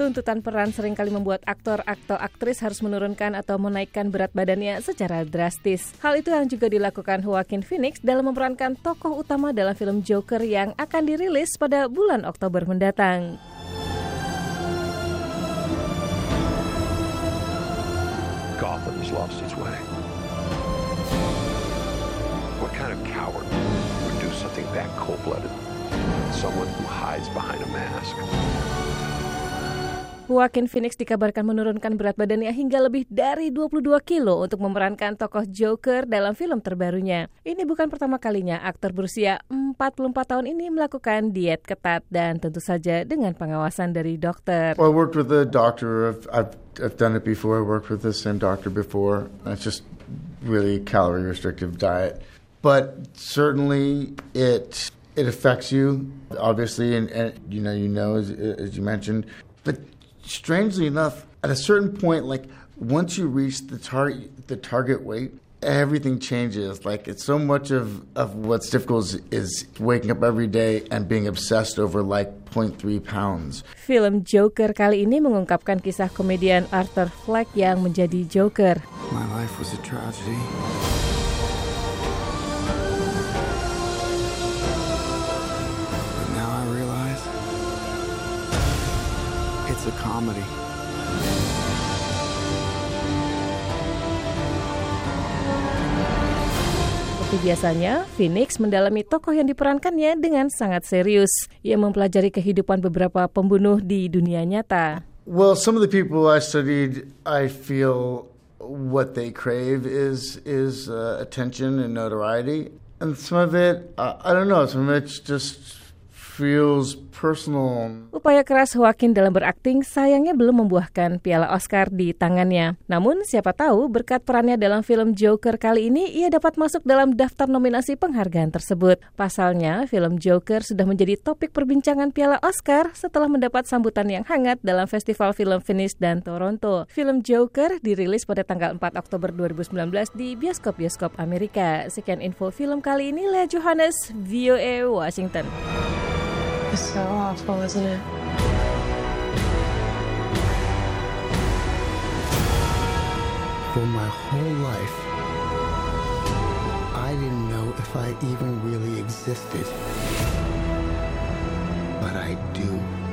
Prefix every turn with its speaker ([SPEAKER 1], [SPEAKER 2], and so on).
[SPEAKER 1] Tuntutan peran sering kali membuat aktor atau aktris harus menurunkan atau menaikkan berat badannya secara drastis. Hal itu yang juga dilakukan Joaquin Phoenix dalam memerankan tokoh utama dalam film Joker yang akan dirilis pada bulan Oktober mendatang.
[SPEAKER 2] Someone who hides behind a mask.
[SPEAKER 1] Joaquin Phoenix dikabarkan menurunkan berat badannya hingga lebih dari 22 kilo untuk memerankan tokoh Joker dalam film terbarunya. Ini bukan pertama kalinya aktor berusia 44 tahun ini melakukan diet ketat dan tentu saja dengan pengawasan dari dokter.
[SPEAKER 3] Well, I worked with a doctor. I've, I've, I've done it before. I worked with the same doctor before. It's just really calorie restrictive diet. But certainly it it affects you, obviously, and, and you know, you know, as, as you mentioned. But strangely enough, at a certain point, like once you reach the target the target weight, everything changes. Like it's so much of, of what's difficult is, is waking up every day and being obsessed over like 0.3 pounds.
[SPEAKER 1] Film Joker kali ini mengungkapkan kisah komedian Arthur Fleck yang menjadi Joker.
[SPEAKER 4] My life was a tragedy. It's a comedy.
[SPEAKER 1] Seperti biasanya, Phoenix mendalami tokoh yang diperankannya dengan sangat serius. Ia mempelajari kehidupan beberapa pembunuh di dunia nyata.
[SPEAKER 3] Well, some of the people I studied, I feel what they crave is is uh, attention and notoriety, and some of it, uh, I don't know. Some of it just feels personal.
[SPEAKER 1] Upaya keras Joaquin dalam berakting sayangnya belum membuahkan piala Oscar di tangannya. Namun siapa tahu berkat perannya dalam film Joker kali ini ia dapat masuk dalam daftar nominasi penghargaan tersebut. Pasalnya, film Joker sudah menjadi topik perbincangan piala Oscar setelah mendapat sambutan yang hangat dalam Festival Film Venice dan Toronto. Film Joker dirilis pada tanggal 4 Oktober 2019 di bioskop-bioskop Amerika. Sekian info film kali ini, Lea Johannes, VOA Washington.
[SPEAKER 5] It's so awful, isn't it?
[SPEAKER 4] For my whole life, I didn't know if I even really existed. But I do.